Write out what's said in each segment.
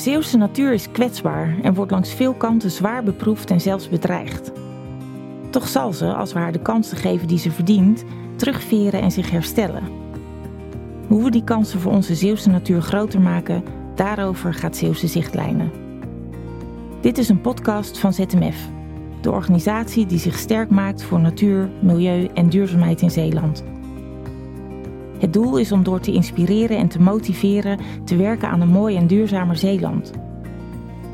Zeeuwse natuur is kwetsbaar en wordt langs veel kanten zwaar beproefd en zelfs bedreigd. Toch zal ze, als we haar de kansen geven die ze verdient, terugveren en zich herstellen. Hoe we die kansen voor onze Zeeuwse natuur groter maken, daarover gaat Zeeuwse Zichtlijnen. Dit is een podcast van ZMF, de organisatie die zich sterk maakt voor natuur, milieu en duurzaamheid in Zeeland. Het doel is om door te inspireren en te motiveren te werken aan een mooi en duurzamer Zeeland.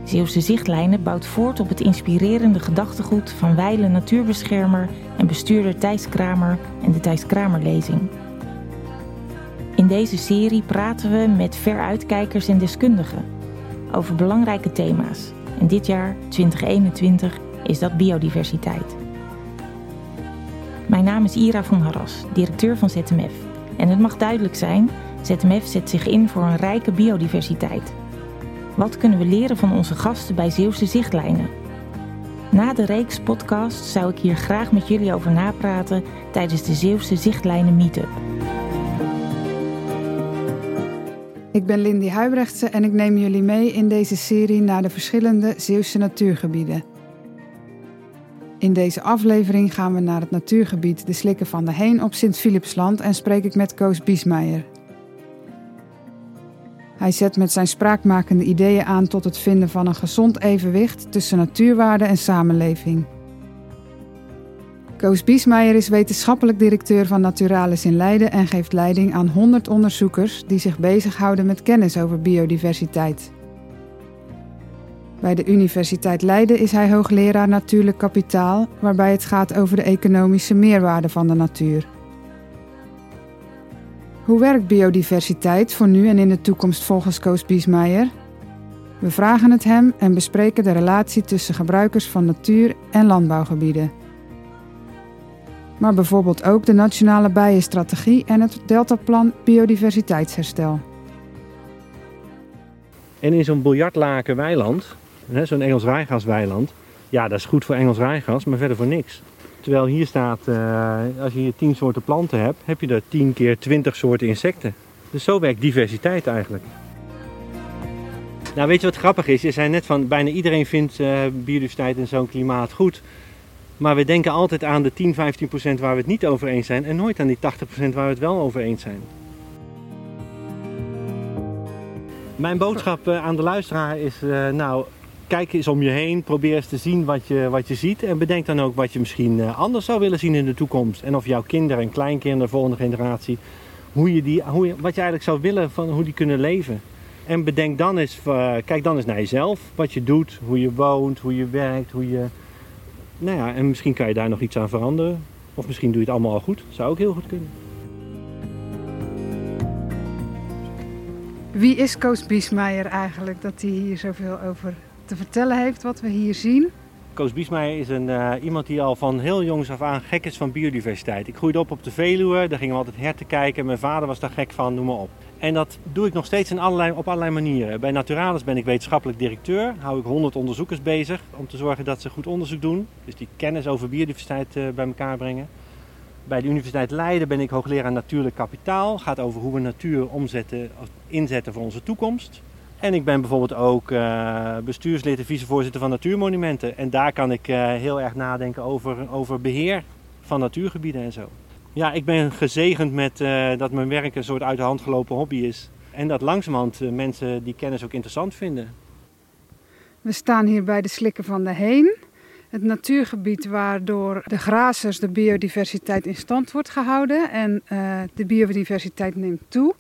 Zeeuwse Zichtlijnen bouwt voort op het inspirerende gedachtegoed van wijle natuurbeschermer en bestuurder Thijs Kramer en de Thijs Kramerlezing. In deze serie praten we met veruitkijkers en deskundigen over belangrijke thema's. En dit jaar, 2021, is dat biodiversiteit. Mijn naam is Ira van Harras, directeur van ZMF. En het mag duidelijk zijn, ZMF zet zich in voor een rijke biodiversiteit. Wat kunnen we leren van onze gasten bij Zeeuwse Zichtlijnen? Na de reeks podcast zou ik hier graag met jullie over napraten tijdens de Zeeuwse Zichtlijnen Meetup. Ik ben Lindy Huibrechtse en ik neem jullie mee in deze serie naar de verschillende Zeeuwse natuurgebieden. In deze aflevering gaan we naar het natuurgebied De Slikken van de Heen op Sint-Philipsland en spreek ik met Koos Biesmeijer. Hij zet met zijn spraakmakende ideeën aan tot het vinden van een gezond evenwicht tussen natuurwaarde en samenleving. Koos Biesmeijer is wetenschappelijk directeur van Naturalis in Leiden en geeft leiding aan 100 onderzoekers die zich bezighouden met kennis over biodiversiteit. Bij de Universiteit Leiden is hij hoogleraar natuurlijk kapitaal, waarbij het gaat over de economische meerwaarde van de natuur. Hoe werkt biodiversiteit voor nu en in de toekomst volgens Koos Biesmeijer? We vragen het hem en bespreken de relatie tussen gebruikers van natuur en landbouwgebieden. Maar bijvoorbeeld ook de Nationale Bijenstrategie en het Deltaplan Biodiversiteitsherstel. En in zo'n biljartlaken weiland, zo'n Engels rijgasweiland, ja, dat is goed voor Engels rijgas, maar verder voor niks. Terwijl hier staat, uh, als je hier 10 soorten planten hebt, heb je er 10 keer 20 soorten insecten. Dus zo werkt diversiteit eigenlijk. Nou, weet je wat grappig is? Je zei net van bijna iedereen vindt uh, biodiversiteit in zo'n klimaat goed. Maar we denken altijd aan de 10, 15 procent waar we het niet over eens zijn en nooit aan die 80 procent waar we het wel over eens zijn. Mijn boodschap uh, aan de luisteraar is, nou, kijk eens om je heen, probeer eens te zien wat je, wat je ziet. En bedenk dan ook wat je misschien eh, anders zou willen zien in de toekomst. En of jouw kinderen en kleinkinderen, de volgende generatie, hoe je die, hoe je, wat je eigenlijk zou willen van hoe die kunnen leven. En bedenk dan eens, uh, kijk dan eens naar jezelf, wat je doet, hoe je woont, hoe je werkt, hoe je... Nou ja, en misschien kan je daar nog iets aan veranderen. Of misschien doe je het allemaal al goed. Zou ook heel goed kunnen. Wie is Koos Biesmeijer eigenlijk dat hij hier zoveel over te vertellen heeft wat we hier zien. Koos Biesmeijer is een, uh, iemand die al van heel jongs af aan gek is van biodiversiteit. Ik groeide op op de Veluwe, daar gingen we altijd herten kijken. Mijn vader was daar gek van, noem maar op. En dat doe ik nog steeds in allerlei, op allerlei manieren. Bij Naturalis ben ik wetenschappelijk directeur. Hou ik 100 onderzoekers bezig om te zorgen dat ze goed onderzoek doen. Dus die kennis over biodiversiteit uh, bij elkaar brengen. Bij de Universiteit Leiden ben ik hoogleraar natuurlijk kapitaal. Gaat over hoe we natuur omzetten, inzetten voor onze toekomst. En ik ben bijvoorbeeld ook uh, bestuurslid en vicevoorzitter van Natuurmonumenten. En daar kan ik uh, heel erg nadenken over, over beheer van natuurgebieden en zo. Ja, ik ben gezegend met uh, dat mijn werk een soort uit de hand gelopen hobby is. En dat langzamerhand mensen die kennis ook interessant vinden. We staan hier bij de Slikken van de Heen. Het natuurgebied waardoor de grazers de biodiversiteit in stand wordt gehouden. En de biodiversiteit neemt toe.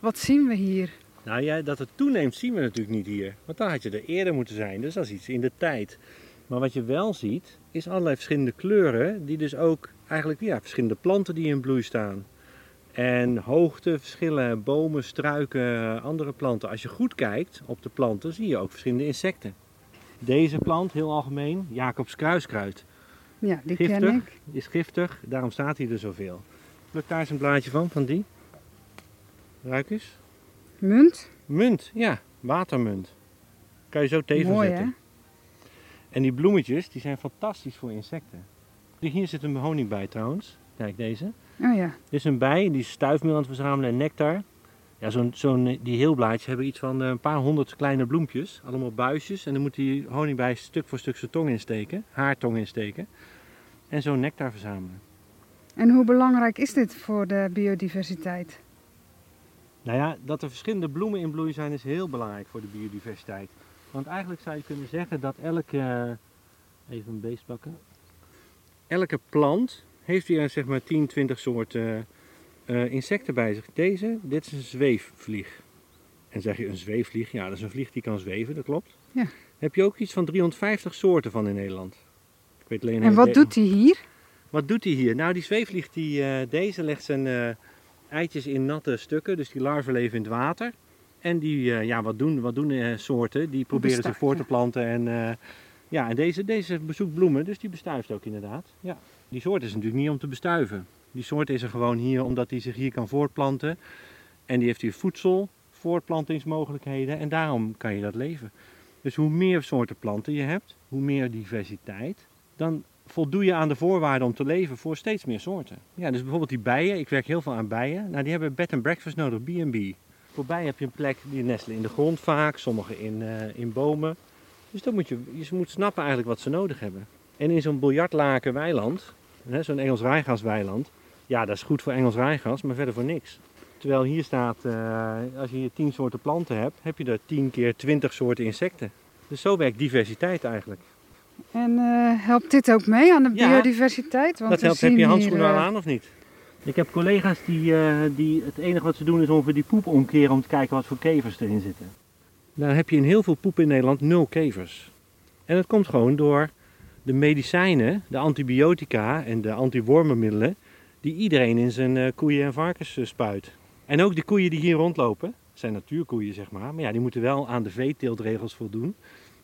Wat zien we hier? Nou ja, dat het toeneemt zien we natuurlijk niet hier. Want dan had je er eerder moeten zijn. Dus dat is iets in de tijd. Maar wat je wel ziet, is allerlei verschillende kleuren. Die dus ook eigenlijk ja, verschillende planten die in bloei staan. En hoogteverschillen, bomen, struiken, andere planten. Als je goed kijkt op de planten, zie je ook verschillende insecten. Deze plant, heel algemeen, Jacobs kruiskruid. Ja, die giftig, ken ik. Is giftig, daarom staat hij er zoveel. Pluk daar eens een blaadje van, van die. Ruik eens. Munt? Munt, ja. Watermunt. Kan je zo tegen Mooi, zetten. Hè? En die bloemetjes, die zijn fantastisch voor insecten. Hier zit een honingbij trouwens. Kijk deze. Oh ja. Dit is een bij, die stuifmeel aan het verzamelen en nectar. Ja, zo'n, zo'n, die heelblaadjes hebben iets van eh, een paar honderd kleine bloempjes. Allemaal buisjes. En dan moet die honingbij stuk voor stuk zijn tong insteken. Haar tong insteken. En zo'n nectar verzamelen. En hoe belangrijk is dit voor de biodiversiteit? Nou ja, dat er verschillende bloemen in bloei zijn is heel belangrijk voor de biodiversiteit. Want eigenlijk zou je kunnen zeggen dat elke... Even een beest pakken. Elke plant heeft hier zeg maar 10, 20 soorten uh, insecten bij zich. Deze, dit is een zweefvlieg. En zeg je een zweefvlieg, ja dat is een vlieg die kan zweven, dat klopt. Ja. Heb je ook iets van 350 soorten van in Nederland. Ik weet alleen en wat doet hij hier? Wat doet hij hier? Nou die zweefvlieg, die, uh, deze legt zijn uh, eitjes in natte stukken, dus die larven leven in het water. En die, ja wat doen, wat doen soorten? Die proberen zich voor te planten en... Ja, en deze, deze bezoekt bloemen, dus die bestuift ook inderdaad. Ja. Die soort is natuurlijk niet om te bestuiven. Die soort is er gewoon hier omdat hij zich hier kan voortplanten. En die heeft hier voedsel, voortplantingsmogelijkheden en daarom kan je dat leven. Dus hoe meer soorten planten je hebt, hoe meer diversiteit, dan voldoe je aan de voorwaarden om te leven voor steeds meer soorten. Ja, dus bijvoorbeeld die bijen, ik werk heel veel aan bijen. Nou, die hebben bed and breakfast nodig, B&B. Voor bijen heb je een plek, die nestelen in de grond vaak, sommige in, uh, in bomen. Dus dan moet je, je moet snappen eigenlijk wat ze nodig hebben. En in zo'n biljartlaken weiland, zo'n Engels rijgasweiland, ja, dat is goed voor Engels rijgas, maar verder voor niks. Terwijl hier staat, uh, als je hier 10 soorten planten hebt, heb je er 10 keer 20 soorten insecten. Dus zo werkt diversiteit eigenlijk. En uh, helpt dit ook mee aan de biodiversiteit? Want dat helpt. Heb je handschoenen al aan of niet? Ik heb collega's die, uh, die het enige wat ze doen is ongeveer die poep omkeren om te kijken wat voor kevers erin zitten. Dan heb je in heel veel poep in Nederland nul kevers. En dat komt gewoon door de medicijnen, de antibiotica en de antiwormenmiddelen die iedereen in zijn uh, koeien en varkens uh, spuit. En ook de koeien die hier rondlopen, zijn natuurkoeien zeg maar, maar ja, die moeten wel aan de veeteeltregels voldoen.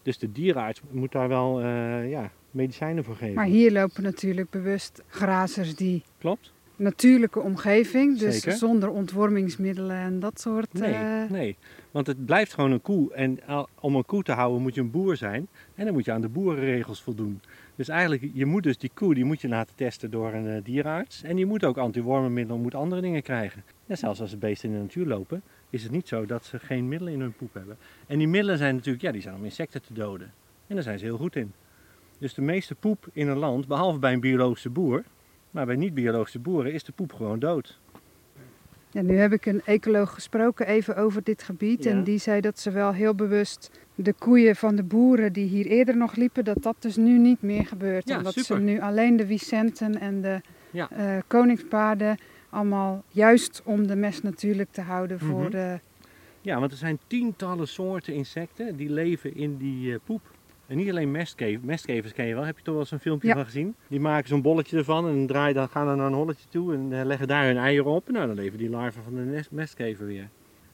Dus de dierenarts moet daar wel uh, ja, medicijnen voor geven. Maar hier lopen natuurlijk bewust grazers die Klopt natuurlijke omgeving. Dus zonder ontwormingsmiddelen en dat soort. Nee, uh... nee, want het blijft gewoon een koe. En om een koe te houden moet je een boer zijn. En dan moet je aan de boerenregels voldoen. Dus eigenlijk, je moet dus die koe die moet je laten testen door een uh, dierenarts. En je moet ook antiwormenmiddelen, moet andere dingen krijgen. Ja, zelfs als de beesten in de natuur lopen, is het niet zo dat ze geen middelen in hun poep hebben. En die middelen zijn natuurlijk, ja, die zijn om insecten te doden. En daar zijn ze heel goed in. Dus de meeste poep in een land, behalve bij een biologische boer, maar bij niet-biologische boeren is de poep gewoon dood. Ja, nu heb ik een ecoloog gesproken even over dit gebied. En die zei dat ze wel heel bewust de koeien van de boeren die hier eerder nog liepen, dat dat dus nu niet meer gebeurt. Ja, Omdat super. ze nu alleen de Vicenten en de ja. uh, koningspaarden allemaal juist om de mest natuurlijk te houden voor mm -hmm. de... Ja, want er zijn tientallen soorten insecten die leven in die uh, poep. En niet alleen mestkevers, mestkevers ken je wel, heb je toch wel eens een filmpje Ja. van gezien? Die maken zo'n bolletje ervan en draaien, dan gaan dan naar een holletje toe en eh, leggen daar hun eieren op. En nou, dan leven die larven van de nest- mestkever weer.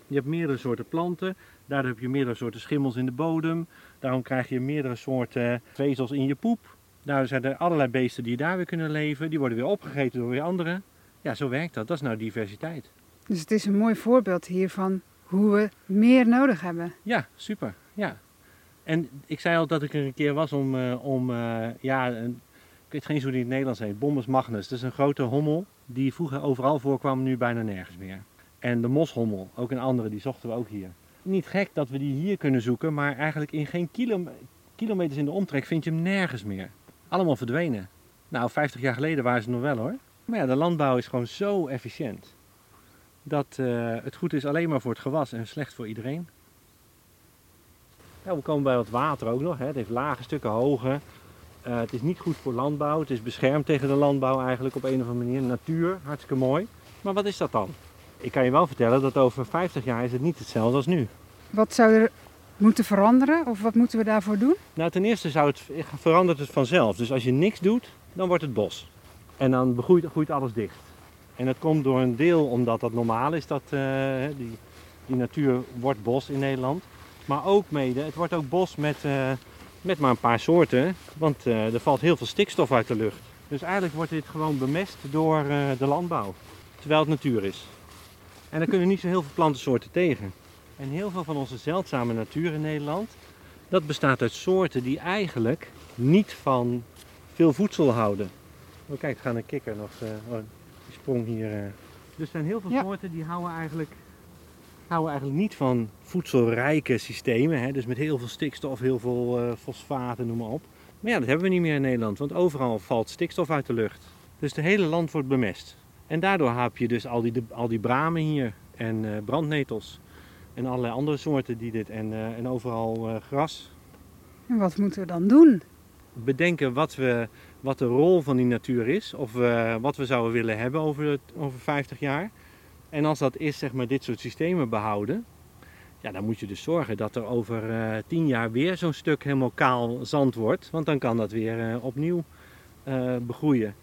Je hebt meerdere soorten planten, daardoor heb je meerdere soorten schimmels in de bodem. Daarom krijg je meerdere soorten vezels in je poep. Daardoor zijn er allerlei beesten die daar weer kunnen leven. Die worden weer opgegeten door weer anderen. Ja, zo werkt dat. Dat is nou diversiteit. Dus het is een mooi voorbeeld hiervan hoe we meer nodig hebben. Ja, super. Ja. En ik zei al dat ik er een keer was om, eh, om eh, ja, een, ik weet geen eens hoe die in het Nederlands heet, Bombus magnus. Dat is een grote hommel die vroeger overal voorkwam, nu bijna nergens meer. En de moshommel, ook een andere, die zochten we ook hier. Niet gek dat we die hier kunnen zoeken, maar eigenlijk in geen kilo, kilometers in de omtrek vind je hem nergens meer. Allemaal verdwenen. Nou, 50 jaar geleden waren ze nog wel hoor. Maar ja, de landbouw is gewoon zo efficiënt. Dat eh, het goed is alleen maar voor het gewas en slecht voor iedereen. Ja, we komen bij wat water ook nog. Hè. Het heeft lage stukken, hoge. Uh, het is niet goed voor landbouw. Het is beschermd tegen de landbouw eigenlijk op een of andere manier. Natuur, hartstikke mooi. Maar wat is dat dan? Ik kan je wel vertellen dat over 50 jaar is het niet hetzelfde als nu. Wat zou er moeten veranderen of wat moeten we daarvoor doen? Nou, ten eerste zou het, verandert het vanzelf. Dus als je niks doet, dan wordt het bos. En dan groeit alles dicht. En dat komt door een deel omdat dat normaal is, dat uh, die, die natuur wordt bos in Nederland. Maar ook mede, het wordt ook bos met, uh, met maar een paar soorten, want uh, er valt heel veel stikstof uit de lucht. Dus eigenlijk wordt dit gewoon bemest door de landbouw, terwijl het natuur is. En daar kunnen niet zo heel veel plantensoorten tegen. En heel veel van onze zeldzame natuur in Nederland, dat bestaat uit soorten die eigenlijk niet van veel voedsel houden. Oh, kijk, er gaat een kikker nog, oh, die sprong hier. Dus er zijn heel veel Ja. soorten die houden eigenlijk houden eigenlijk niet van voedselrijke systemen. Hè? Dus met heel veel stikstof, heel veel uh, fosfaten, noem maar op. Maar ja, dat hebben we niet meer in Nederland, want overal valt stikstof uit de lucht. Dus het hele land wordt bemest. En daardoor heb je dus al die, al die bramen hier en uh, brandnetels. En allerlei andere soorten die dit. En, uh, en overal gras. En wat moeten we dan doen? Bedenken wat, we, wat de rol van die natuur is. Of wat we zouden willen hebben over, over 50 jaar. En als dat is, zeg maar, dit soort systemen behouden, ja, dan moet je dus zorgen dat er over uh, tien jaar weer zo'n stuk helemaal kaal zand wordt. Want dan kan dat weer uh, opnieuw uh, begroeien.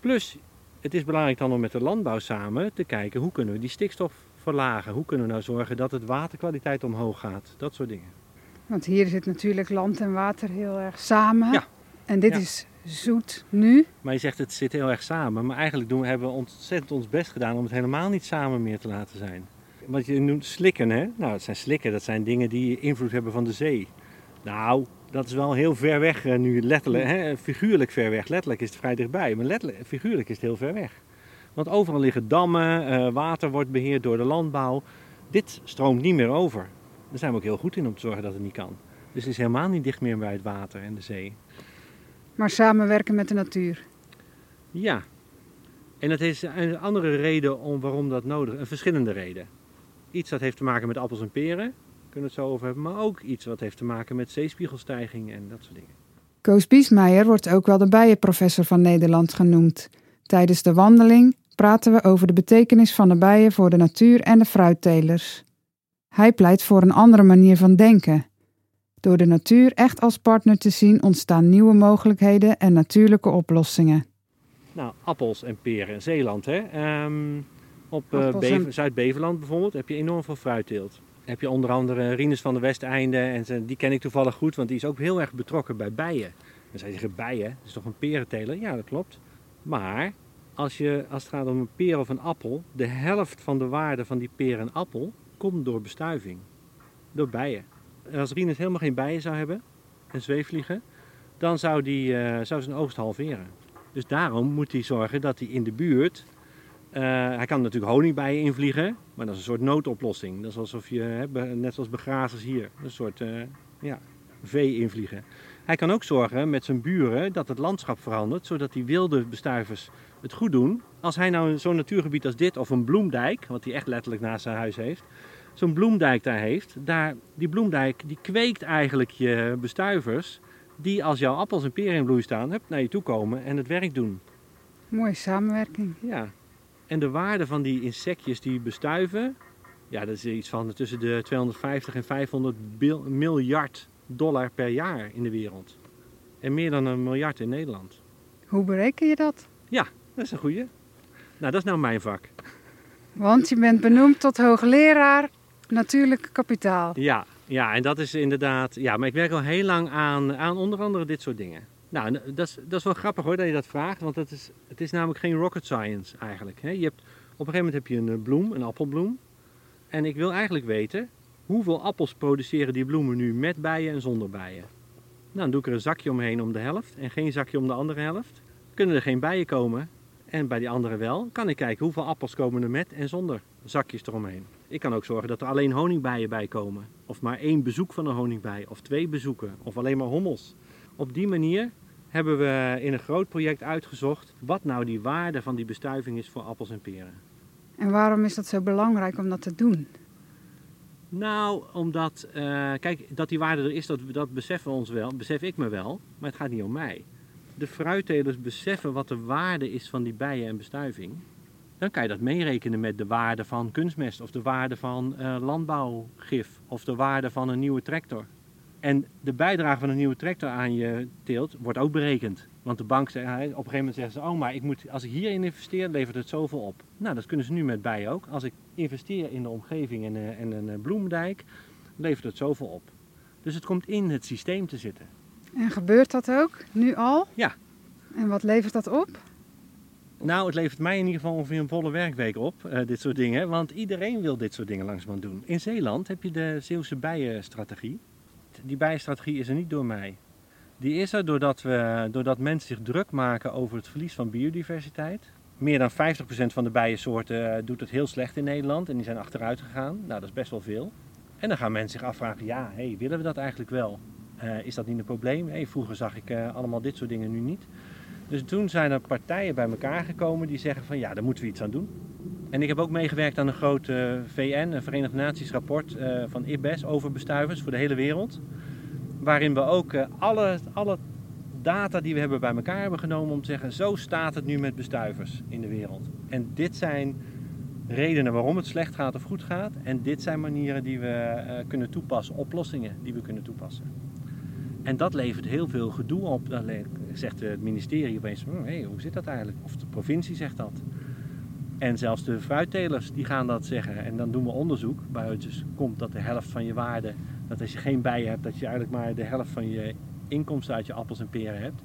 Plus, het is belangrijk dan om met de landbouw samen te kijken hoe kunnen we die stikstof verlagen. Hoe kunnen we nou zorgen dat het waterkwaliteit omhoog gaat. Dat soort dingen. Want hier zit natuurlijk land en water heel erg samen. Ja. En dit Ja. is zoet nu. Maar je zegt het zit heel erg samen. Maar eigenlijk doen, hebben we ontzettend ons best gedaan om het helemaal niet samen meer te laten zijn. Wat je noemt slikken, hè? Nou, het zijn slikken, dat zijn dingen die invloed hebben van de zee. Nou, dat is wel heel ver weg eh, nu, letterlijk, hè? figuurlijk ver weg. Letterlijk is het vrij dichtbij, maar letterlijk, figuurlijk is het heel ver weg. Want overal liggen dammen, eh, water wordt beheerd door de landbouw. Dit stroomt niet meer over. Daar zijn we ook heel goed in om te zorgen dat het niet kan. Dus het is helemaal niet dicht meer bij het water en de zee. Maar samenwerken met de natuur. Ja. En dat is een andere reden om waarom dat nodig is. Een verschillende reden. Iets dat heeft te maken met appels en peren, kunnen we het zo over hebben. Maar ook iets wat heeft te maken met zeespiegelstijging en dat soort dingen. Koos Biesmeijer wordt ook wel de bijenprofessor van Nederland genoemd. Tijdens de wandeling praten we over de betekenis van de bijen voor de natuur en de fruittelers. Hij pleit voor een andere manier van denken. Door de natuur echt als partner te zien ontstaan nieuwe mogelijkheden en natuurlijke oplossingen. Nou, appels en peren in Zeeland. Hè? Ehm, op eh, Appels Bever- en- Zuid-Beverland bijvoorbeeld heb je enorm veel fruitteelt. Heb je onder andere Rinus van de Westeinde. En die ken ik toevallig goed, want die is ook heel erg betrokken bij bijen. Dan je zeggen, bijen, dat is toch een perenteler? Ja, dat klopt. Maar als, je, als het gaat om een peer of een appel, de helft van de waarde van die peer en appel komt door bestuiving. Door bijen. Als Rinus helemaal geen bijen zou hebben, en zweefvliegen, dan zou, die, eh, zou zijn oogst halveren. Dus daarom moet hij zorgen dat hij in de buurt. eh, hij kan natuurlijk honingbijen invliegen, maar dat is een soort noodoplossing. Dat is alsof je, net zoals begrazers hier, een soort eh, ja, vee invliegen. Hij kan ook zorgen met zijn buren dat het landschap verandert, zodat die wilde bestuivers het goed doen. Als hij nou zo'n natuurgebied als dit of een bloemdijk, wat hij echt letterlijk naast zijn huis heeft, zo'n bloemdijk daar heeft, daar, die bloemdijk die kweekt eigenlijk je bestuivers die als jouw appels en peren in bloei staan, hup, naar je toe komen en het werk doen. Mooie samenwerking. Ja. En de waarde van die insectjes die bestuiven, ja, dat is iets van tussen de 250 en 500 bil- miljard dollar per jaar in de wereld. En meer dan een miljard in Nederland. Hoe bereken je dat? Dat is een goeie. Nou, dat is nou mijn vak. Want je bent benoemd tot hoogleraar natuurlijk kapitaal. Ja, ja, en dat is inderdaad. Ja, maar ik werk al heel lang aan, aan onder andere dit soort dingen. Nou, en dat is, dat is wel grappig hoor dat je dat vraagt, want het is, het is namelijk geen rocket science eigenlijk. Hè. Je hebt, op een gegeven moment heb je een eh, bloem, een appelbloem. En ik wil eigenlijk weten, hoeveel appels produceren die bloemen nu met bijen en zonder bijen? Nou, dan doe ik er een zakje omheen om de helft en geen zakje om de andere helft. Kunnen er geen bijen komen en bij die andere wel, kan ik kijken hoeveel appels komen er met en zonder zakjes eromheen. Ik kan ook zorgen dat er alleen honingbijen bij komen. Of maar één bezoek van een honingbij. Of twee bezoeken. Of alleen maar hommels. Op die manier hebben we in een groot project uitgezocht wat nou die waarde van die bestuiving is voor appels en peren. En waarom is dat zo belangrijk om dat te doen? Nou, omdat, eh, kijk, dat die waarde er is, dat, dat beseffen we ons wel, besef ik me wel, maar het gaat niet om mij. De fruittelers beseffen wat de waarde is van die bijen en bestuiving. Dan kan je dat meerekenen met de waarde van kunstmest of de waarde van eh, landbouwgif of de waarde van een nieuwe tractor. En de bijdrage van een nieuwe tractor aan je teelt wordt ook berekend. Want de bank zegt, op een gegeven moment zeggen ze, oh maar ik moet, als ik hierin investeer, levert het zoveel op. Nou, dat kunnen ze nu met bijen ook. Als ik investeer in de omgeving en, eh, en een eh, bloemdijk, levert het zoveel op. Dus het komt in het systeem te zitten. En gebeurt dat ook nu al? Ja. En wat levert dat op? Nou, het levert mij in ieder geval ongeveer een volle werkweek op, eh, dit soort dingen. Want iedereen wil dit soort dingen langzamerhand doen. In Zeeland heb je de Zeeuwse bijenstrategie. Die bijenstrategie is er niet door mij. Die is er doordat, we, doordat mensen zich druk maken over het verlies van biodiversiteit. meer dan 50% van de bijensoorten eh, doet het heel slecht in Nederland en die zijn achteruit gegaan. Nou, dat is best wel veel. En dan gaan mensen zich afvragen, ja, hey, willen we dat eigenlijk wel? Uh, is dat niet een probleem? Hey, vroeger zag ik allemaal dit soort dingen, nu niet. Dus toen zijn er partijen bij elkaar gekomen die zeggen van ja, daar moeten we iets aan doen. En ik heb ook meegewerkt aan een groot uh, VN, een Verenigde Naties rapport van IBES over bestuivers voor de hele wereld. Waarin we ook alle, alle data die we hebben bij elkaar hebben genomen om te zeggen, zo staat het nu met bestuivers in de wereld. En dit zijn redenen waarom het slecht gaat of goed gaat. En dit zijn manieren die we kunnen toepassen, oplossingen die we kunnen toepassen. En dat levert heel veel gedoe op. Dan zegt het ministerie opeens, hé, hey, hoe zit dat eigenlijk? Of de provincie zegt dat. En zelfs de fruittelers die gaan dat zeggen. En dan doen we onderzoek waaruit dus komt dat de helft van je waarde, dat als je geen bijen hebt, dat je eigenlijk maar de helft van je inkomsten uit je appels en peren hebt.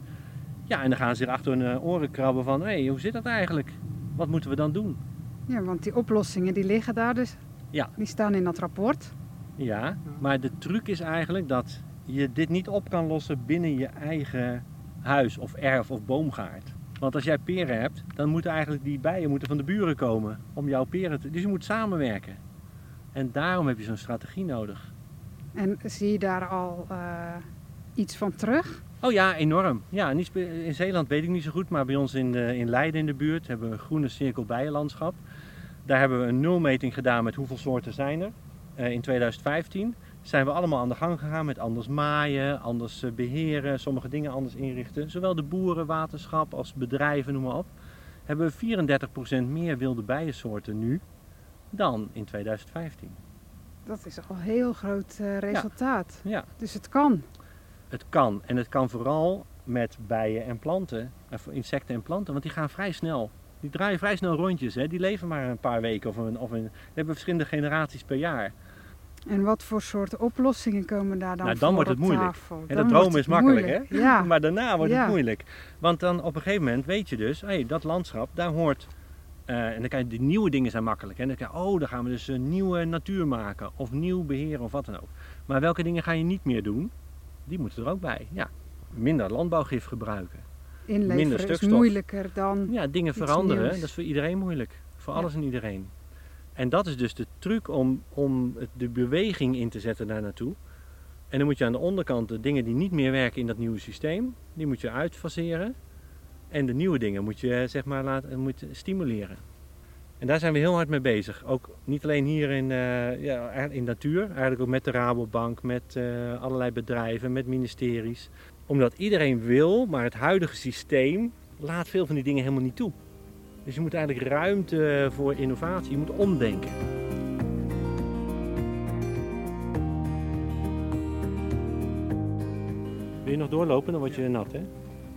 Ja, en dan gaan ze zich achter hun oren krabben van, hé, hey, hoe zit dat eigenlijk? Wat moeten we dan doen? Ja, want die oplossingen die liggen daar dus. Ja. Die staan in dat rapport. Ja, maar de truc is eigenlijk dat je dit niet op kan lossen binnen je eigen huis of erf of boomgaard. Want als jij peren hebt, dan moeten eigenlijk die bijen moeten van de buren komen om jouw peren te... Dus je moet samenwerken. En daarom heb je zo'n strategie nodig. En zie je daar al uh, iets van terug? Oh ja, enorm. Ja, in Zeeland weet ik niet zo goed, maar bij ons in, de, in Leiden in de buurt hebben we een groene cirkel bijenlandschap. Daar hebben we een nulmeting gedaan met hoeveel soorten zijn er. Uh, in 2015 zijn we allemaal aan de gang gegaan met anders maaien, anders eh, beheren, sommige dingen anders inrichten. Zowel de boeren, waterschap als bedrijven, noem maar op. Hebben we 34% meer wilde bijensoorten nu dan in 2015. Dat is al een heel groot uh, resultaat. Ja. ja. Dus het kan. Het kan. En het kan vooral met bijen en planten, of insecten en planten, want die gaan vrij snel. Die draaien vrij snel rondjes. Hè? Die leven maar een paar weken of een, of een. Hebben verschillende generaties per jaar. En wat voor soort oplossingen komen daar dan nou, dan voor wordt het moeilijk. En dat dromen is makkelijk, moeilijk. hè? Ja. maar daarna wordt Ja. het moeilijk. Want dan op een gegeven moment weet je dus, hey, dat landschap, daar hoort. eh, en dan kan je, die nieuwe dingen zijn makkelijk. En dan kan je, oh, dan gaan we dus een nieuwe natuur maken. Of nieuw beheren of wat dan ook. Maar welke dingen ga je niet meer doen? Die moeten er ook bij. Ja, minder landbouwgif gebruiken. Inleveren minder is stukstof. moeilijker dan... Ja, dingen veranderen, nieuws. dat is voor iedereen moeilijk. Voor Ja. alles en iedereen. En dat is dus de truc om, om de beweging in te zetten daar naartoe. En dan moet je aan de onderkant de dingen die niet meer werken in dat nieuwe systeem, die moet je uitfaseren. En de nieuwe dingen moet je eh, zeg maar laten, moet je stimuleren. En daar zijn we heel hard mee bezig. Ook niet alleen hier in, eh, ja, in natuur, eigenlijk ook met de Rabobank, met eh, allerlei bedrijven, met ministeries. Omdat iedereen wil, maar het huidige systeem laat veel van die dingen helemaal niet toe. Dus je moet eigenlijk ruimte voor innovatie, je moet omdenken. Wil je nog doorlopen, dan word je nat, hè?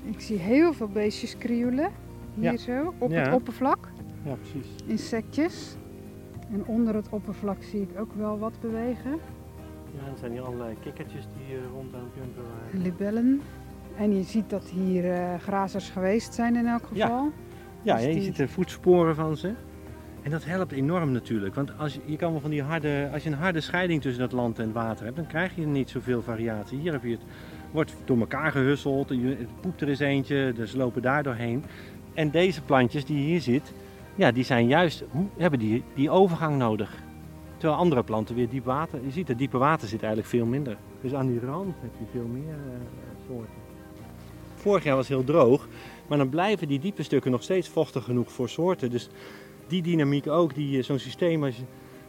Ik zie heel veel beestjes krioelen. Hier Ja. zo, op Ja. het oppervlak. Ja, precies. Insectjes. En onder het oppervlak zie ik ook wel wat bewegen. Ja, er zijn hier allerlei kikkertjes die eh, rond aan het jumpen waren. Libellen. En je ziet dat hier eh, grazers geweest zijn in elk geval. Ja, Dus ja, je die- ziet de voetsporen van ze. En dat helpt enorm natuurlijk. Want als je, je kan wel van die harde, als je een harde scheiding tussen dat land en het water hebt, dan krijg je niet zoveel variatie. Hier heb je het, wordt door elkaar gehusseld, je- het poept er eens eentje, dus lopen daar doorheen. En deze plantjes die je hier ziet, ja, die zijn juist, hebben die, die overgang nodig. Terwijl andere planten weer diep water, je ziet het diepe water zit eigenlijk veel minder. Dus aan die rand heb je veel meer eh, soorten. Vorig jaar was het heel droog, maar dan blijven die diepe stukken nog steeds vochtig genoeg voor soorten. Dus die dynamiek ook, die, eh, zo'n systeem als,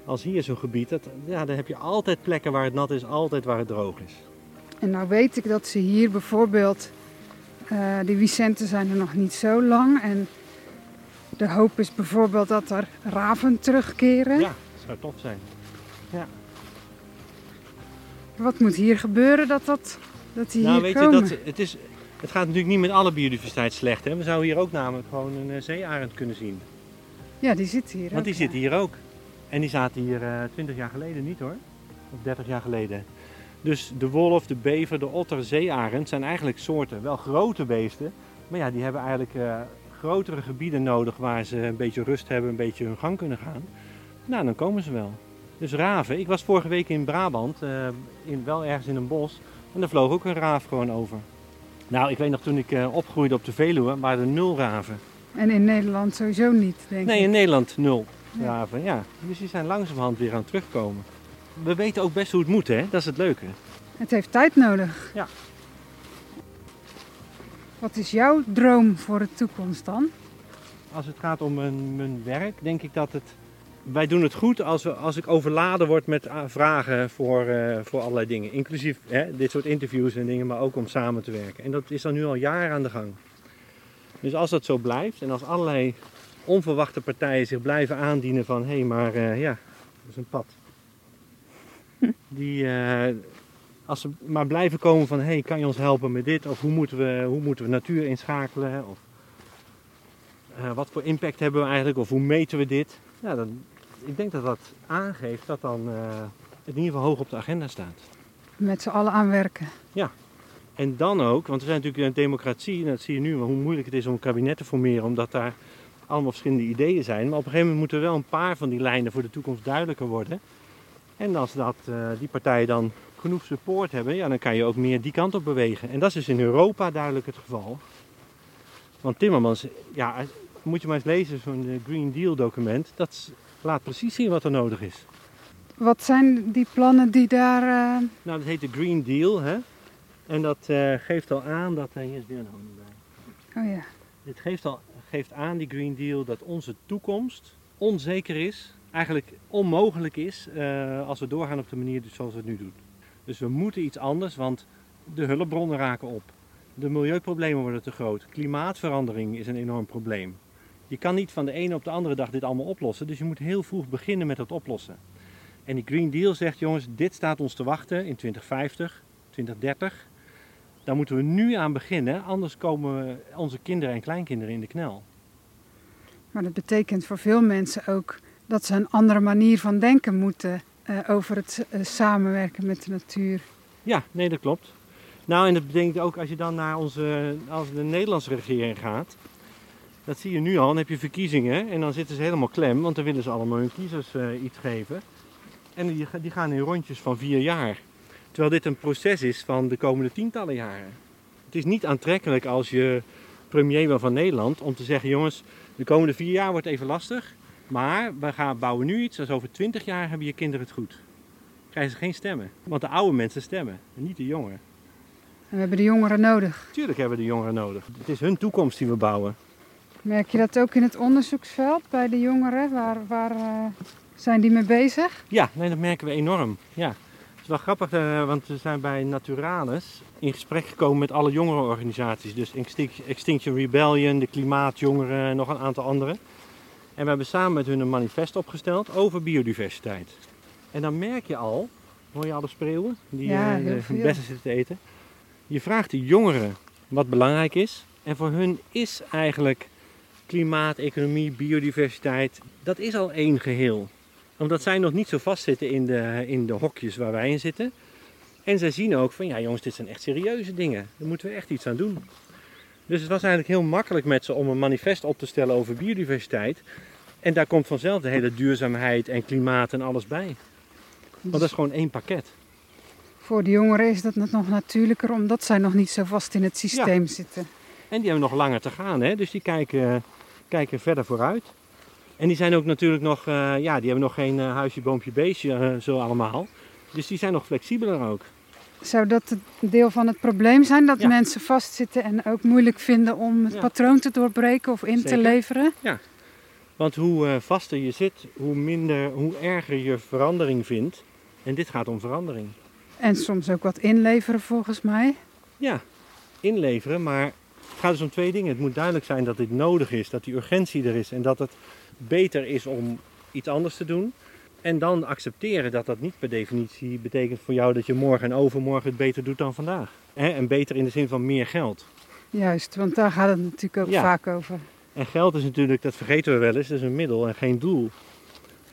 als hier zo'n gebied, dat, ja, dan heb je altijd plekken waar het nat is, altijd waar het droog is. En nou weet ik dat ze hier bijvoorbeeld, eh die Vicenten zijn er nog niet zo lang. En de hoop is bijvoorbeeld dat er raven terugkeren. Ja, dat zou tof zijn. Wat moet hier gebeuren dat, dat, dat die nou, hier weet komen? je, dat, het, is, het gaat natuurlijk niet met alle biodiversiteit slecht. Hè? We zouden hier ook namelijk gewoon een eh, zeearend kunnen zien. Ja, die zit hier Want ook, die ja. zitten hier ook. En die zaten hier eh 20 jaar geleden niet hoor. Of 30 jaar geleden. Dus de wolf, de bever, de otter, zeearend zijn eigenlijk soorten, wel grote beesten. Maar ja, die hebben eigenlijk eh, grotere gebieden nodig waar ze een beetje rust hebben, een beetje hun gang kunnen gaan. Nou, dan komen ze wel. Dus raven. Ik was vorige week in Brabant, in, wel ergens in een bos. En daar vloog ook een raaf gewoon over. Nou, ik weet nog toen ik eh, opgroeide op de Veluwe, waren er nul raven. En in Nederland sowieso niet, denk Nee, ik. in Nederland nul graven. Ja. Dus die zijn langzamerhand weer aan het terugkomen. We weten ook best hoe het moet, hè? Dat is het leuke. Het heeft tijd nodig. Ja. Wat is jouw droom voor de toekomst dan? Als het gaat om mijn, mijn werk, denk ik dat het. Wij doen het goed als, we, als ik overladen word met ah, vragen voor, eh, voor allerlei dingen. Inclusief hè, dit soort interviews en dingen, maar ook om samen te werken. En dat is dan nu al jaren aan de gang. Dus als dat zo blijft en als allerlei onverwachte partijen zich blijven aandienen van hé, hey, maar eh, ja, dat is een pad. Die, eh, als ze maar blijven komen van hé, hey, kan je ons helpen met dit? Of hoe moeten we, hoe moeten we natuur inschakelen? Of eh, wat voor impact hebben we eigenlijk? Of hoe meten we dit? Ja, dan, ik denk dat dat aangeeft dat dan eh, het in ieder geval hoog op de agenda staat. Met z'n allen aanwerken. En dan ook, want we zijn natuurlijk een democratie, en dat zie je nu, hoe moeilijk het is om een kabinet te formeren, omdat daar allemaal verschillende ideeën zijn. Maar op een gegeven moment moeten wel een paar van die lijnen voor de toekomst duidelijker worden. En als dat, eh, die partijen dan genoeg support hebben, ja, dan kan je ook meer die kant op bewegen. En dat is dus in Europa duidelijk het geval. Want Timmermans, ja, moet je maar eens lezen, zo'n eh, Green Deal document, dat laat precies zien wat er nodig is. Wat zijn die plannen die daar... eh, Nou, dat heet de Green Deal, hè. En dat eh, geeft al aan dat... eh, hier is weer een hand bij. Oh ja. Dit geeft, al, geeft aan, die Green Deal, dat onze toekomst onzeker is. Eigenlijk onmogelijk is als we doorgaan op de manier zoals we het nu doen. Dus we moeten iets anders, want de hulpbronnen raken op. De milieuproblemen worden te groot. Klimaatverandering is een enorm probleem. Je kan niet van de ene op de andere dag dit allemaal oplossen. Dus je moet heel vroeg beginnen met het oplossen. En die Green Deal zegt, jongens, dit staat ons te wachten in 2050, 2030. Daar moeten we nu aan beginnen, anders komen onze kinderen en kleinkinderen in de knel. Maar dat betekent voor veel mensen ook dat ze een andere manier van denken moeten eh, over het eh, samenwerken met de natuur. Ja, nee, dat klopt. Nou, en dat betekent ook als je dan naar onze, als de Nederlandse regering gaat. Dat zie je nu al, dan heb je verkiezingen en dan zitten ze helemaal klem, want dan willen ze allemaal hun kiezers eh, iets geven. En die, die gaan in rondjes van vier jaar. Terwijl dit een proces is van de komende tientallen jaren. Het is niet aantrekkelijk als je premier bent van Nederland om te zeggen: jongens, de komende vier jaar wordt even lastig. Maar we gaan bouwen nu iets, dus over twintig jaar hebben je kinderen het goed. Krijgen ze geen stemmen. Want de oude mensen stemmen, en niet de jongeren. En we hebben de jongeren nodig. Tuurlijk hebben we de jongeren nodig. Het is hun toekomst die we bouwen. Merk je dat ook in het onderzoeksveld bij de jongeren? Waar, waar eh, zijn die mee bezig? Ja, nee, dat merken we enorm. Ja. Het is wel grappig, eh, want we zijn bij Naturalis in gesprek gekomen met alle jongerenorganisaties. Dus Extinct- Extinction Rebellion, de Klimaatjongeren en nog een aantal andere. En we hebben samen met hun een manifest opgesteld over biodiversiteit. En dan merk je al, hoor je alle spreeuwen die Ja, eh, de bessen zitten te eten. Je vraagt de jongeren wat belangrijk is. En voor hun is eigenlijk klimaat, economie, biodiversiteit, dat is al één geheel. Omdat zij nog niet zo vastzitten in de, in de hokjes waar wij in zitten. En zij zien ook van, ja jongens, dit zijn echt serieuze dingen. Daar moeten we echt iets aan doen. Dus het was eigenlijk heel makkelijk met ze om een manifest op te stellen over biodiversiteit. En daar komt vanzelf de hele duurzaamheid en klimaat en alles bij. Want dat is gewoon één pakket. Voor de jongeren is dat nog natuurlijker, omdat zij nog niet zo vast in het systeem zitten. En die hebben nog langer te gaan, hè? dus die kijken, kijken verder vooruit. En die zijn ook natuurlijk nog, eh, ja, die hebben nog geen eh, huisje, boompje, beestje, eh, zo allemaal. Dus die zijn nog flexibeler ook. Zou dat een deel van het probleem zijn? Dat Ja. mensen vastzitten en ook moeilijk vinden om het Ja. patroon te doorbreken of in te leveren? Want hoe vaster je zit, hoe, minder, hoe erger je verandering vindt. En dit gaat om verandering. En soms ook wat inleveren volgens mij. Ja, inleveren, maar het gaat dus om twee dingen. Het moet duidelijk zijn dat dit nodig is, dat die urgentie er is en dat het beter is om iets anders te doen. En dan accepteren dat dat niet per definitie betekent voor jou dat je morgen en overmorgen het beter doet dan vandaag. En beter in de zin van meer geld. Juist, want daar gaat het natuurlijk ook Ja. vaak over. En geld is natuurlijk, dat vergeten we wel eens, dat is een middel en geen doel.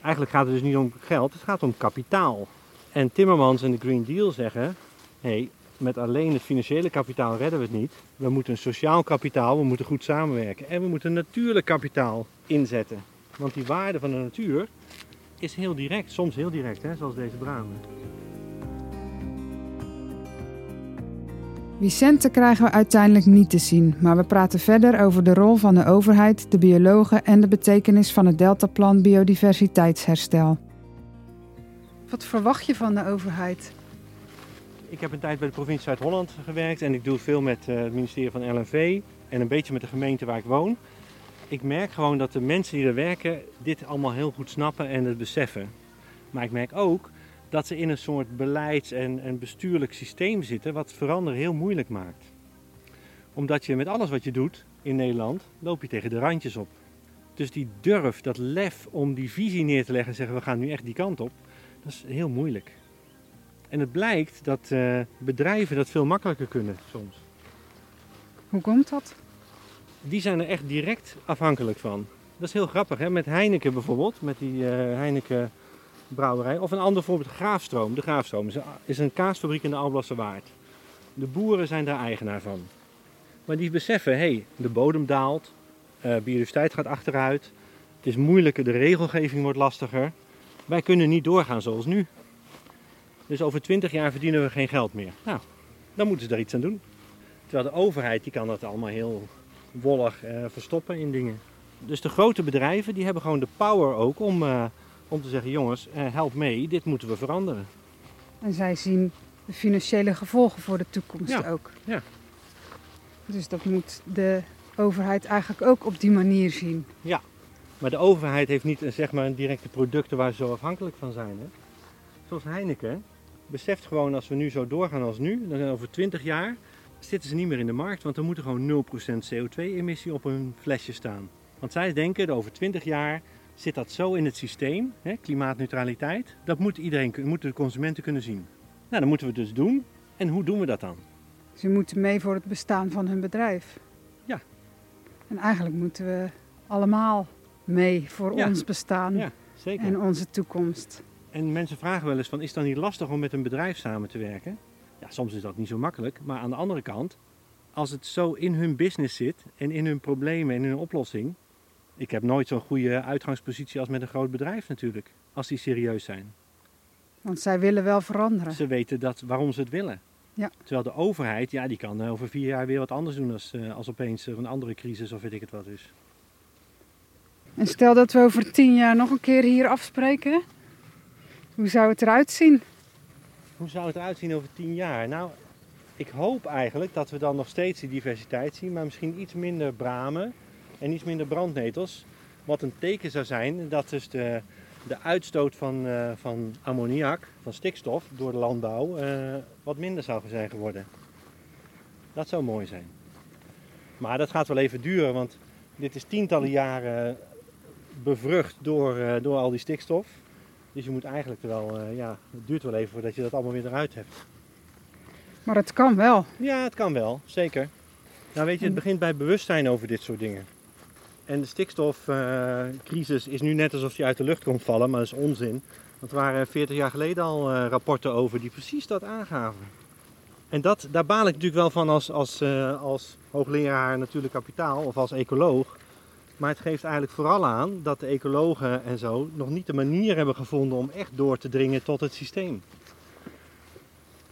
Eigenlijk gaat het dus niet om geld, het gaat om kapitaal. En Timmermans en de Green Deal zeggen, hé, met alleen het financiële kapitaal redden we het niet. We moeten een sociaal kapitaal, we moeten goed samenwerken. En we moeten natuurlijk kapitaal inzetten. Want die waarde van de natuur is heel direct, soms heel direct, hè, zoals deze bramen. Vicente krijgen we uiteindelijk niet te zien, maar we praten verder over de rol van de overheid, de biologen en de betekenis van het Deltaplan biodiversiteitsherstel. Wat verwacht je van de overheid? Ik heb een tijd bij de provincie Zuid-Holland gewerkt en ik doe veel met eh, het ministerie van LNV en een beetje met de gemeente waar ik woon. Ik merk gewoon dat de mensen die er werken dit allemaal heel goed snappen en het beseffen. Maar ik merk ook dat ze in een soort beleids- en, bestuurlijk systeem zitten wat veranderen heel moeilijk maakt. Omdat je met alles wat je doet in Nederland, loop je tegen de randjes op. Dus die durf, dat lef om die visie neer te leggen en zeggen we gaan nu echt die kant op, dat is heel moeilijk. En het blijkt dat uh, bedrijven dat veel makkelijker kunnen soms. Hoe komt dat? Die zijn er echt direct afhankelijk van. Dat is heel grappig, hè? met Heineken bijvoorbeeld, met die uh, Heineken brouwerij. Of een ander voorbeeld, Graafstroom. De Graafstroom is een kaasfabriek in de Alblasse Waard. De boeren zijn daar eigenaar van. Maar die beseffen, hé, hey, de bodem daalt, uh, biodiversiteit gaat achteruit, het is moeilijker, de regelgeving wordt lastiger. Wij kunnen niet doorgaan zoals nu. Dus over 20 jaar verdienen we geen geld meer. Nou, dan moeten ze daar iets aan doen. Terwijl de overheid die kan dat allemaal heel wollig uh, verstoppen in dingen. Dus de grote bedrijven die hebben gewoon de power ook om, uh, om te zeggen: jongens, uh, help mee, dit moeten we veranderen. En zij zien de financiële gevolgen voor de toekomst ja. ook. Ja. Dus dat moet de overheid eigenlijk ook op die manier zien. Ja, maar de overheid heeft niet zeg maar, een directe producten waar ze zo afhankelijk van zijn. Hè? Zoals Heineken beseft gewoon als we nu zo doorgaan als nu, dan over 20 jaar zitten ze niet meer in de markt, want er moet er gewoon 0% CO2-emissie op een flesje staan. Want zij denken, over 20 jaar zit dat zo in het systeem, hè, klimaatneutraliteit, dat moet iedereen, moeten de consumenten kunnen zien. Nou, dan moeten we dus doen. En hoe doen we dat dan? Ze moeten mee voor het bestaan van hun bedrijf. Ja. En eigenlijk moeten we allemaal mee voor Ja. ons bestaan Ja, zeker. en onze toekomst. En mensen vragen wel eens van, is het dan niet lastig om met een bedrijf samen te werken? Ja, soms is dat niet zo makkelijk. Maar aan de andere kant, als het zo in hun business zit en in hun problemen en in hun oplossing. Ik heb nooit zo'n goede uitgangspositie als met een groot bedrijf natuurlijk. Als die serieus zijn. Want zij willen wel veranderen. Ze weten dat, waarom ze het willen. Ja. Terwijl de overheid, ja, die kan eh, over vier jaar weer wat anders doen als, eh, als opeens een andere crisis of weet ik het wat is. En stel dat we over tien jaar nog een keer hier afspreken. Hoe zou het eruit zien? Hoe zou het eruit zien over tien jaar? Nou, ik hoop eigenlijk dat we dan nog steeds die diversiteit zien, maar misschien iets minder bramen en iets minder brandnetels. Wat een teken zou zijn dat dus de, de uitstoot van, eh, van ammoniak, van stikstof door de landbouw, eh, wat minder zou zijn geworden. Dat zou mooi zijn. Maar dat gaat wel even duren, want dit is tientallen jaren bevrucht door, eh, door al die stikstof. Dus je moet eigenlijk wel, eh, ja, het duurt wel even voordat je dat allemaal weer eruit hebt. Maar het kan wel. Ja, het kan wel, zeker. Nou weet je, het begint bij bewustzijn over dit soort dingen. En de stikstofcrisis is nu net alsof die uit de lucht komt vallen, maar dat is onzin. Want er waren 40 jaar geleden al eh, rapporten over die precies dat aangaven. En dat, daar baal ik natuurlijk wel van als, als, eh, als hoogleraar natuurlijk kapitaal of als ecoloog. Maar het geeft eigenlijk vooral aan dat de ecologen en zo nog niet de manier hebben gevonden om echt door te dringen tot het systeem.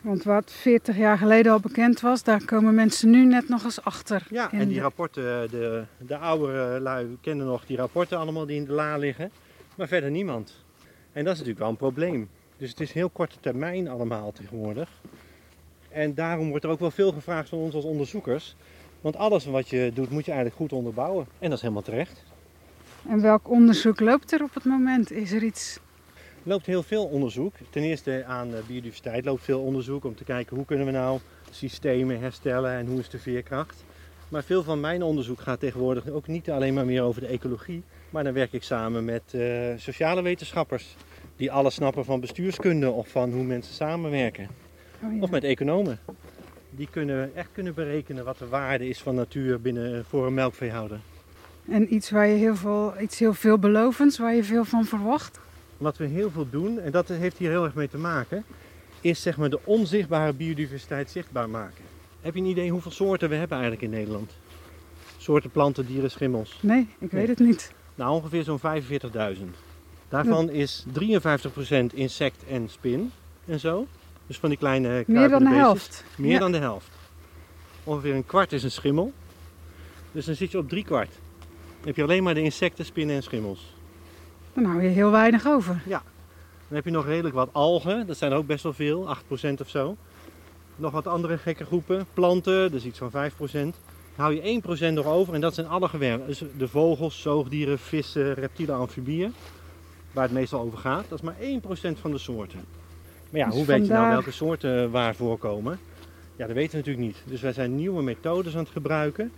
Want wat 40 jaar geleden al bekend was, daar komen mensen nu net nog eens achter. Ja, en die rapporten, de, de oudere lui kennen nog die rapporten allemaal die in de la liggen, maar verder niemand. En dat is natuurlijk wel een probleem. Dus het is heel korte termijn allemaal tegenwoordig. En daarom wordt er ook wel veel gevraagd van ons als onderzoekers. Want alles wat je doet moet je eigenlijk goed onderbouwen. En dat is helemaal terecht. En welk onderzoek loopt er op het moment? Is er iets? Er loopt heel veel onderzoek. Ten eerste aan de biodiversiteit loopt veel onderzoek om te kijken hoe kunnen we nou systemen herstellen en hoe is de veerkracht. Maar veel van mijn onderzoek gaat tegenwoordig ook niet alleen maar meer over de ecologie. Maar dan werk ik samen met eh, sociale wetenschappers die alles snappen van bestuurskunde of van hoe mensen samenwerken. Oh ja. Of met economen. Die kunnen echt kunnen berekenen wat de waarde is van natuur binnen, voor een melkveehouder. En iets waar je heel veel, iets heel veelbelovends, waar je veel van verwacht. Wat we heel veel doen, en dat heeft hier heel erg mee te maken, is zeg maar de onzichtbare biodiversiteit zichtbaar maken. Heb je een idee hoeveel soorten we hebben eigenlijk in Nederland? Soorten planten, dieren, schimmels. Nee, ik Nee. weet het niet. Nou, ongeveer zo'n 45.000. Daarvan is 53% insect en spin en zo. Dus van die kleine Meer dan de beestjes. helft. Meer Ja. dan de helft. Ongeveer een kwart is een schimmel. Dus dan zit je op drie kwart. Dan heb je alleen maar de insecten, spinnen en schimmels. Dan hou je heel weinig over. Dan heb je nog redelijk wat algen, dat zijn er ook best wel veel, 8% of zo. Nog wat andere gekke groepen, planten, dat is iets van 5%. Dan hou je 1% nog over en dat zijn alle gewerpen. Dus de vogels, zoogdieren, vissen, reptielen, amfibieën. Waar het meestal over gaat. Dat is maar 1% van de soorten. Maar ja, Dus hoe weet je nou welke soorten waar voorkomen? Ja, dat weten we natuurlijk niet. Dus wij zijn nieuwe methodes aan het gebruiken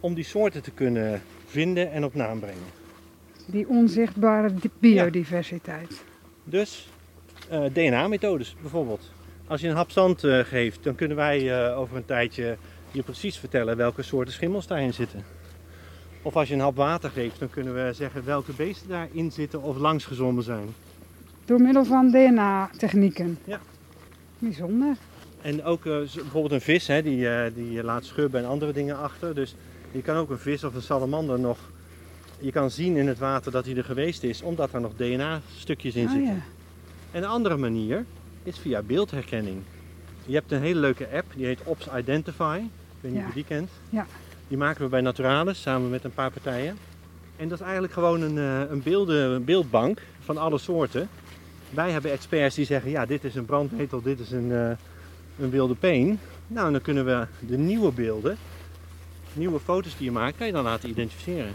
om die soorten te kunnen vinden en op naam brengen. Die onzichtbare di- biodiversiteit. Dus eh, DNA-methodes bijvoorbeeld. Als je een hap zand eh, geeft, dan kunnen wij eh, over een tijdje je precies vertellen welke soorten schimmels daarin zitten. Of als je een hap water geeft, dan kunnen we zeggen welke beesten daarin zitten of langsgezwommen zijn. Door middel van DNA-technieken. Ja. Bijzonder. En ook eh, bijvoorbeeld een vis, hè, die, eh, die laat schubben en andere dingen achter. Dus je kan ook een vis of een salamander nog... Je kan zien in het water dat hij er geweest is, omdat er nog DNA-stukjes in Oh, zitten. ja. En een andere manier is via beeldherkenning. Je hebt een hele leuke app, die heet Ops Identify. Ik weet niet Ja. of je die kent. Ja. Die maken we bij Naturalis samen met een paar partijen. En dat is eigenlijk gewoon een, eh, een, beelden, een beeldbank van alle soorten. Wij hebben experts die zeggen, ja dit is een brandnetel, dit is een, eh, een wilde peen. Nou, dan kunnen we de nieuwe beelden, nieuwe foto's die je maakt, kan je dan laten identificeren.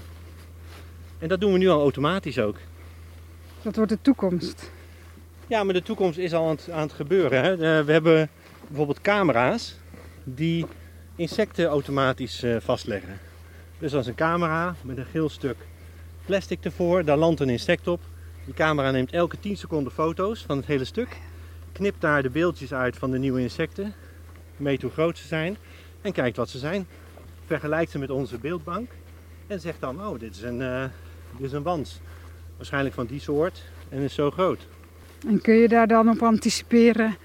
En dat doen we nu al automatisch ook. Dat wordt de toekomst. Ja, maar de toekomst is al aan het, aan het gebeuren. Hè. Eh, we hebben bijvoorbeeld camera's die insecten automatisch eh, vastleggen. Dus dat is een camera met een geel stuk plastic ervoor. Daar landt een insect op. Die camera neemt elke 10 seconden foto's van het hele stuk. Knipt daar de beeldjes uit van de nieuwe insecten. Meet hoe groot ze zijn. En kijkt wat ze zijn. Vergelijkt ze met onze beeldbank. En zegt dan, oh dit is een, eh, dit is een wans. Waarschijnlijk van die soort en is zo groot. En kun je daar dan op anticiperen?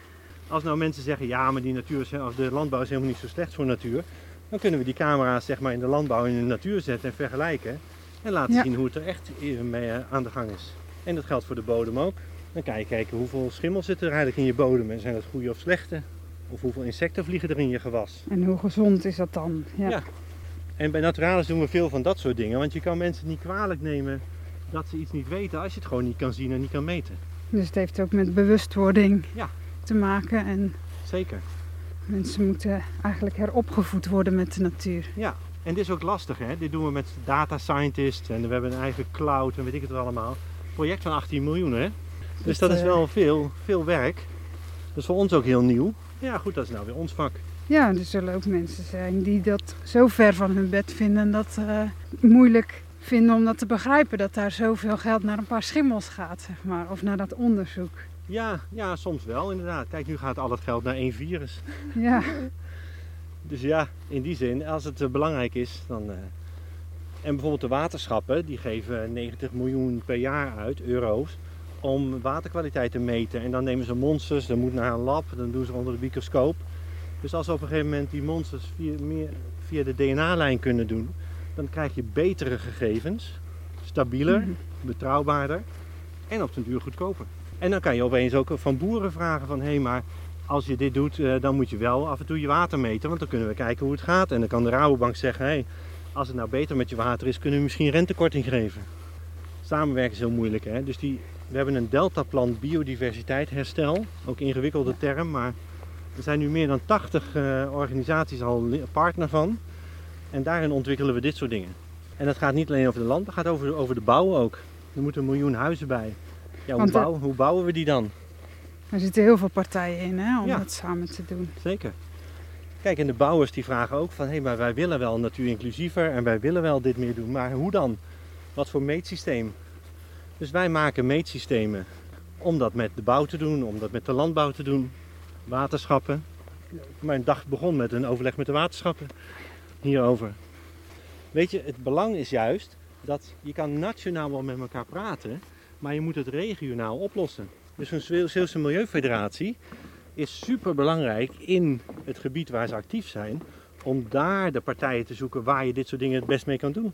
Als nou mensen zeggen, ja, maar die natuur is, of de landbouw is helemaal niet zo slecht voor natuur, dan kunnen we die camera's zeg maar, in de landbouw en in de natuur zetten en vergelijken. En laten Ja. zien hoe het er echt mee eh, aan de gang is. En dat geldt voor de bodem ook. Dan kan je kijken hoeveel schimmel zit er eigenlijk in je bodem en zijn dat goede of slechte. Of hoeveel insecten vliegen er in je gewas. En hoe gezond is dat dan? Ja. Ja. En bij Naturalis doen we veel van dat soort dingen. Want je kan mensen niet kwalijk nemen dat ze iets niet weten als je het gewoon niet kan zien en niet kan meten. Dus het heeft ook met bewustwording Ja. te maken. En Zeker. mensen moeten eigenlijk heropgevoed worden met de natuur. Ja, en dit is ook lastig hè. Dit doen we met data scientists en we hebben een eigen cloud en weet ik het wel allemaal. Project van 18 miljoen hè. Dus Dat, dat is eh, wel veel, veel werk. Dat is voor ons ook heel nieuw. Ja goed, dat is nou weer ons vak. Ja, er zullen ook mensen zijn die dat zo ver van hun bed vinden dat eh, moeilijk vinden om dat te begrijpen. Dat daar zoveel geld naar een paar schimmels gaat, zeg maar. Of naar dat onderzoek. Ja, ja, soms wel inderdaad. Kijk, nu gaat al het geld naar één virus. Ja, Dus ja, in die zin, als het eh, belangrijk is, dan... En bijvoorbeeld de waterschappen, die geven 90 miljoen per jaar uit, euro's, om waterkwaliteit te meten. En dan nemen ze monsters, dat moet naar een lab, dan doen ze onder de microscoop. Dus als we op een gegeven moment die monsters via, meer, via de DNA-lijn kunnen doen, dan krijg je betere gegevens, stabieler, Mhm. betrouwbaarder en op den duur goedkoper. En dan kan je opeens ook van boeren vragen van, hé hey, maar als je dit doet, eh, dan moet je wel af en toe je water meten, want dan kunnen we kijken hoe het gaat. En dan kan de Rabobank zeggen, hé, hey, als het nou beter met je water is, kunnen we misschien rentekorting geven. Samenwerken is heel moeilijk, hè. Dus die, we hebben een deltaplan biodiversiteit herstel, ook een ingewikkelde term, maar er zijn nu meer dan 80 eh, organisaties al partner van. En daarin ontwikkelen we dit soort dingen. En dat gaat niet alleen over de land, dat gaat over, over de bouw ook. Er moeten een miljoen huizen bij. Ja, hoe, bouwen, hoe bouwen we die dan? er zitten heel veel partijen in hè, om Ja. dat samen te doen. Zeker. Kijk, en de bouwers die vragen ook van, hé, maar wij willen wel natuurinclusiever en wij willen wel dit meer doen, maar hoe dan? Wat voor meetsysteem? Dus wij maken meetsystemen om dat met de bouw te doen, om dat met de landbouw te doen, waterschappen. Mijn dag begon met een overleg met de waterschappen hierover. Weet je, het belang is juist dat je kan nationaal wel met elkaar praten, maar je moet het regionaal oplossen. Dus een Zeeuw- Zeeuwse Milieufederatie is super belangrijk in het gebied waar ze actief zijn, om daar de partijen te zoeken waar je dit soort dingen het best mee kan doen.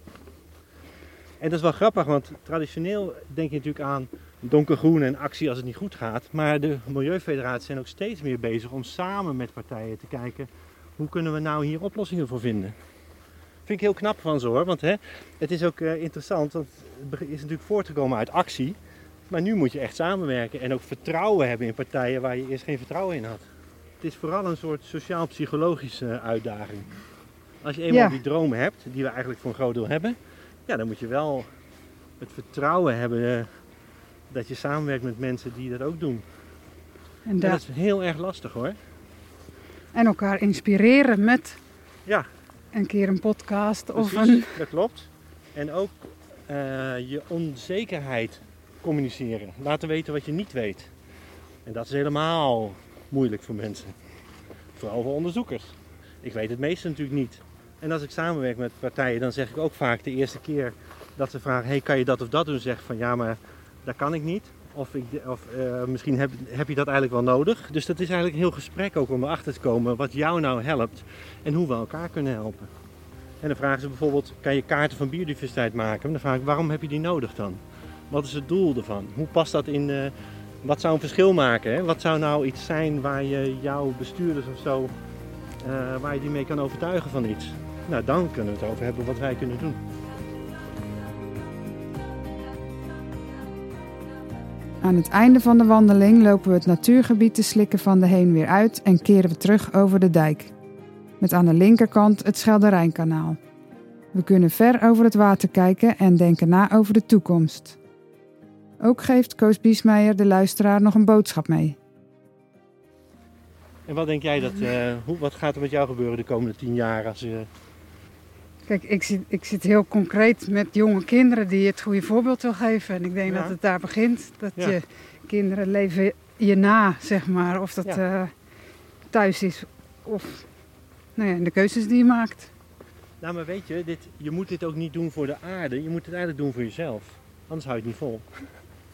En dat is wel grappig, want traditioneel denk je natuurlijk aan donkergroen en actie als het niet goed gaat. Maar de Milieufederaties zijn ook steeds meer bezig om samen met partijen te kijken Hoe kunnen we nou hier oplossingen voor vinden? Vind ik heel knap van ze hoor, want hè, het is ook uh, interessant, want het is natuurlijk voortgekomen uit actie. Maar nu moet je echt samenwerken en ook vertrouwen hebben in partijen waar je eerst geen vertrouwen in had. Het is vooral een soort sociaal-psychologische uitdaging. Als je eenmaal Ja. die dromen hebt, die we eigenlijk voor een groot deel hebben, ja, dan moet je wel het vertrouwen hebben eh, dat je samenwerkt met mensen die dat ook doen. En, dat is heel erg lastig hoor. en elkaar inspireren met Ja, een keer een podcast of een... dat klopt. En ook eh, je onzekerheid communiceren. Laten weten wat je niet weet. En dat is helemaal moeilijk voor mensen. Vooral voor onderzoekers. Ik weet het meeste natuurlijk niet. En als ik samenwerk met partijen, dan zeg ik ook vaak de eerste keer dat ze vragen: hey, kan je dat of dat doen? Zeg van ja, maar dat kan ik niet. Of, ik, of eh, misschien heb, heb je dat eigenlijk wel nodig. Dus dat is eigenlijk een heel gesprek ook om erachter te komen wat jou nou helpt en hoe we elkaar kunnen helpen. En dan vragen ze bijvoorbeeld: kan je kaarten van biodiversiteit maken? En dan vraag ik: waarom heb je die nodig dan? Wat is het doel ervan? Hoe past dat in. wat zou een verschil maken? Hè? Wat zou nou iets zijn waar je jouw bestuurders of zo, eh, waar je die mee kan overtuigen van iets? Nou, dan kunnen we het over hebben wat wij kunnen doen. Aan het einde van de wandeling lopen we het natuurgebied te slikken van de heen weer uit en keren we terug over de dijk. Met aan de linkerkant het Schelderijnkanaal. We kunnen ver over het water kijken en denken na over de toekomst. Ook geeft Koos Biesmeijer de luisteraar nog een boodschap mee. En wat denk jij dat, eh, hoe, wat gaat er met jou gebeuren de komende tien jaar als je Kijk, ik zit, ik zit heel concreet met jonge kinderen die het goede voorbeeld wil geven. En ik denk Ja. dat het daar begint. Dat Ja. je kinderen leven je na, zeg maar. Of dat Ja. eh, thuis is of nou ja, de keuzes die je maakt. Nou, maar weet je, dit, je moet dit ook niet doen voor de aarde. Je moet het eigenlijk doen voor jezelf. Anders hou je het niet vol.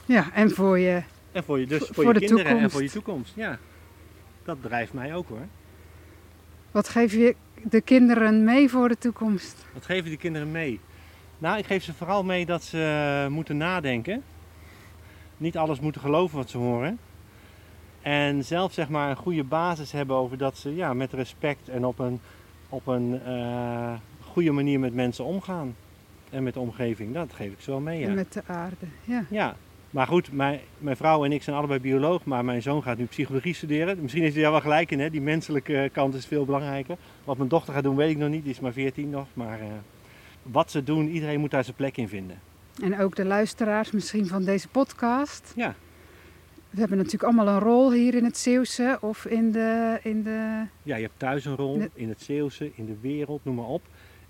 Ja, en voor je. En voor je, dus Voor- je de kinderen en toekomst. voor je toekomst. Ja, dat drijft mij ook hoor. Wat geef je de kinderen mee voor de toekomst? Wat geven die kinderen mee? Nou, ik geef ze vooral mee dat ze eh, moeten nadenken. Niet alles moeten geloven wat ze horen. En zelf zeg maar een goede basis hebben over dat ze ja, met respect en op een, op een eh, goede manier met mensen omgaan. En met de omgeving. Dat geef ik ze wel mee. Ja. Met de aarde. Ja. Ja, maar goed, mijn, mijn vrouw en ik zijn allebei bioloog, maar mijn zoon gaat nu psychologie studeren. Misschien is hij daar wel gelijk in, hè? die menselijke kant is veel belangrijker. Wat mijn dochter gaat doen, weet ik nog niet, die is maar 14 nog. Maar eh, wat ze doen, iedereen moet daar zijn plek in vinden. En ook de luisteraars misschien van deze podcast. Ja. We hebben natuurlijk allemaal een rol hier in het Zeeuwse of in de, in de Ja, je hebt thuis een rol, Nee. in het Zeeuwse, in de wereld, noem maar op.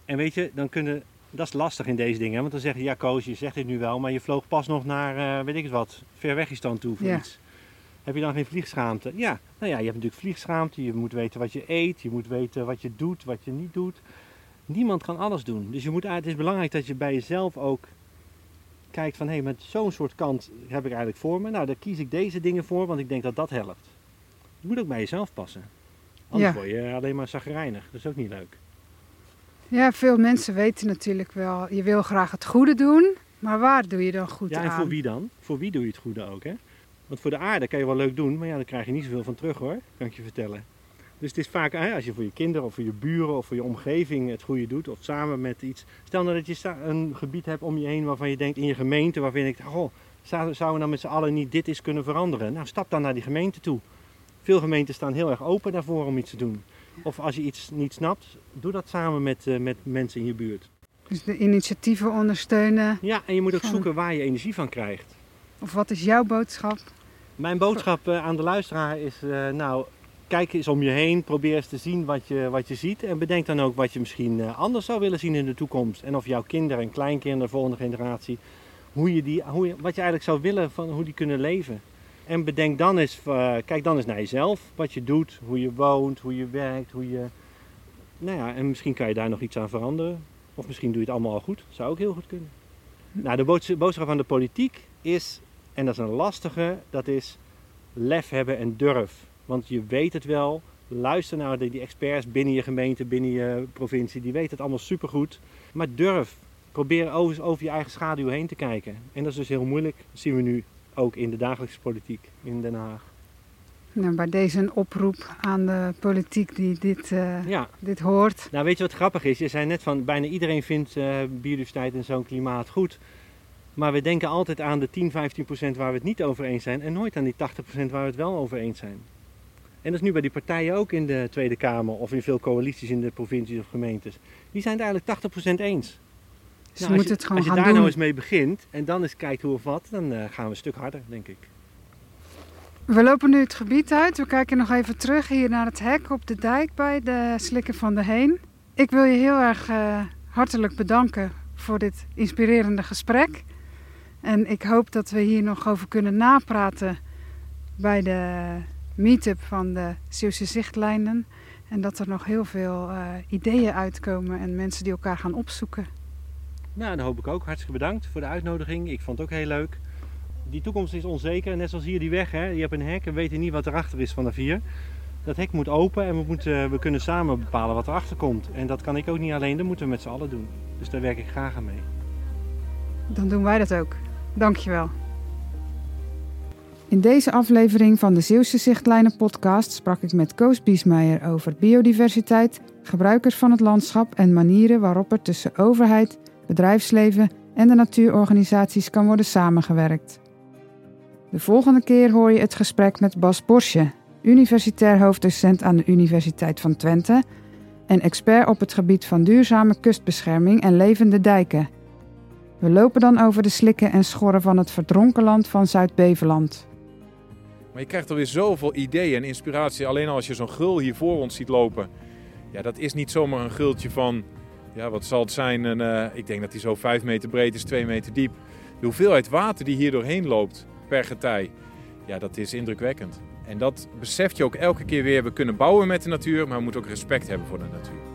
En weet je, dan kunnen, dat is lastig in deze dingen, want dan zeg je, ja Koos, je zegt dit nu wel, maar je vloog pas nog naar, eh, weet ik het wat, ver weg is dan toe voor Ja. iets. Heb je dan geen vliegschaamte? Ja, nou ja, je hebt natuurlijk vliegschaamte, je moet weten wat je eet, je moet weten wat je doet, wat je niet doet. Niemand kan alles doen, dus je moet, het is belangrijk dat je bij jezelf ook kijkt van, hé, hey, met zo'n soort kant heb ik eigenlijk voor me. Nou, daar kies ik deze dingen voor, want ik denk dat dat helpt. Je moet ook bij jezelf passen. Anders Ja. word je alleen maar zagrijnig. Dat is ook niet leuk. Ja, veel mensen weten natuurlijk wel, je wil graag het goede doen, maar waar doe je dan goed ja, en aan? voor wie dan? Voor wie doe je het goede ook, hè? Want voor de aarde kan je wel leuk doen, maar ja, daar krijg je niet zoveel van terug hoor, kan ik je vertellen. Dus het is vaak, als je voor je kinderen of voor je buren of voor je omgeving het goede doet, of samen met iets. Stel nou dat je een gebied hebt om je heen waarvan je denkt in je gemeente, waarvan je denkt, goh, zou- zouden we nou met z'n allen niet dit eens kunnen veranderen? Nou, stap dan naar die gemeente toe. Veel gemeenten staan heel erg open daarvoor om iets te doen. Of als je iets niet snapt, doe dat samen met, eh, met mensen in je buurt. Dus de initiatieven ondersteunen. Ja, en je moet ook Van- zoeken waar je energie van krijgt. Of wat is jouw boodschap? Mijn boodschap eh, aan de luisteraar is, eh, nou, kijk eens om je heen, probeer eens te zien wat je, wat je ziet en bedenk dan ook wat je misschien anders zou willen zien in de toekomst. En of jouw kinderen en kleinkinderen, de volgende generatie, hoe je die, hoe je, wat je eigenlijk zou willen van hoe die kunnen leven. En bedenk dan eens, eh, kijk dan eens naar jezelf, wat je doet, hoe je woont, hoe je werkt, hoe je... Nou ja, en misschien kan je daar nog iets aan veranderen. Of misschien doe je het allemaal al goed, zou ook heel goed kunnen. Nou, de boods- boodschap van de politiek is, en dat is een lastige, dat is lef hebben en durf. Want je weet het wel. Luister naar die, die experts binnen je gemeente, binnen je provincie. Die weten het allemaal supergoed. Maar durf. Probeer over, over je eigen schaduw heen te kijken. En dat is dus heel moeilijk. Dat zien we nu ook in de dagelijkse politiek in Den Haag. Nou, bij deze een oproep aan de politiek die dit, uh, ja. dit hoort. Nou, weet je wat grappig is? Je zei net van bijna iedereen vindt uh, biodiversiteit en zo'n klimaat goed. Maar we denken altijd aan de 10, 15 procent waar we het niet over eens zijn en nooit aan die 80 procent waar we het wel over eens zijn. En dat is nu bij die partijen ook in de Tweede Kamer of in veel coalities in de provincies of gemeentes. Die zijn het eigenlijk 80% eens. Nou, moeten het gewoon gaan doen. Als je daar nou eens mee begint en dan eens kijkt hoe of wat, dan uh, gaan we een stuk harder, denk ik. We lopen nu het gebied uit. We kijken nog even terug hier naar het hek op de dijk bij de Slikken van de Heen. Ik wil je heel erg uh, hartelijk bedanken voor dit inspirerende gesprek. En ik hoop dat we hier nog over kunnen napraten bij de meetup van de Zeeuwse Zichtlijnen. En dat er nog heel veel uh, ideeën uitkomen en mensen die elkaar gaan opzoeken. Nou, dat hoop ik ook. Hartstikke bedankt voor de uitnodiging. Ik vond het ook heel leuk. Die toekomst is onzeker. Net zoals hier die weg. Hè. Je hebt een hek en weet niet wat erachter is vanaf hier. Dat hek moet open en we, moeten, we kunnen samen bepalen wat erachter komt. En dat kan ik ook niet alleen, dat moeten we met z'n allen doen. Dus daar werk ik graag aan mee. Dan doen wij dat ook. Dankjewel. In deze aflevering van de Zeeuwse Zichtlijnen podcast sprak ik met Koos Biesmeijer over biodiversiteit, gebruikers van het landschap en manieren waarop er tussen overheid, bedrijfsleven en de natuurorganisaties kan worden samengewerkt. De volgende keer hoor je het gesprek met Bas Borsje, universitair hoofddocent aan de Universiteit van Twente en expert op het gebied van duurzame kustbescherming en levende dijken. We lopen dan over de slikken en schorren van het verdronken land van Zuid-Beveland. Maar je krijgt er weer zoveel ideeën en inspiratie. Alleen als je zo'n gul hier voor ons ziet lopen. Ja, dat is niet zomaar een gultje van, ja, wat zal het zijn? Uh, ik denk dat hij zo 5 meter breed is, 2 meter diep. De hoeveelheid water die hier doorheen loopt per getij, ja, dat is indrukwekkend. En dat beseft je ook elke keer weer. We kunnen bouwen met de natuur, maar we moeten ook respect hebben voor de natuur.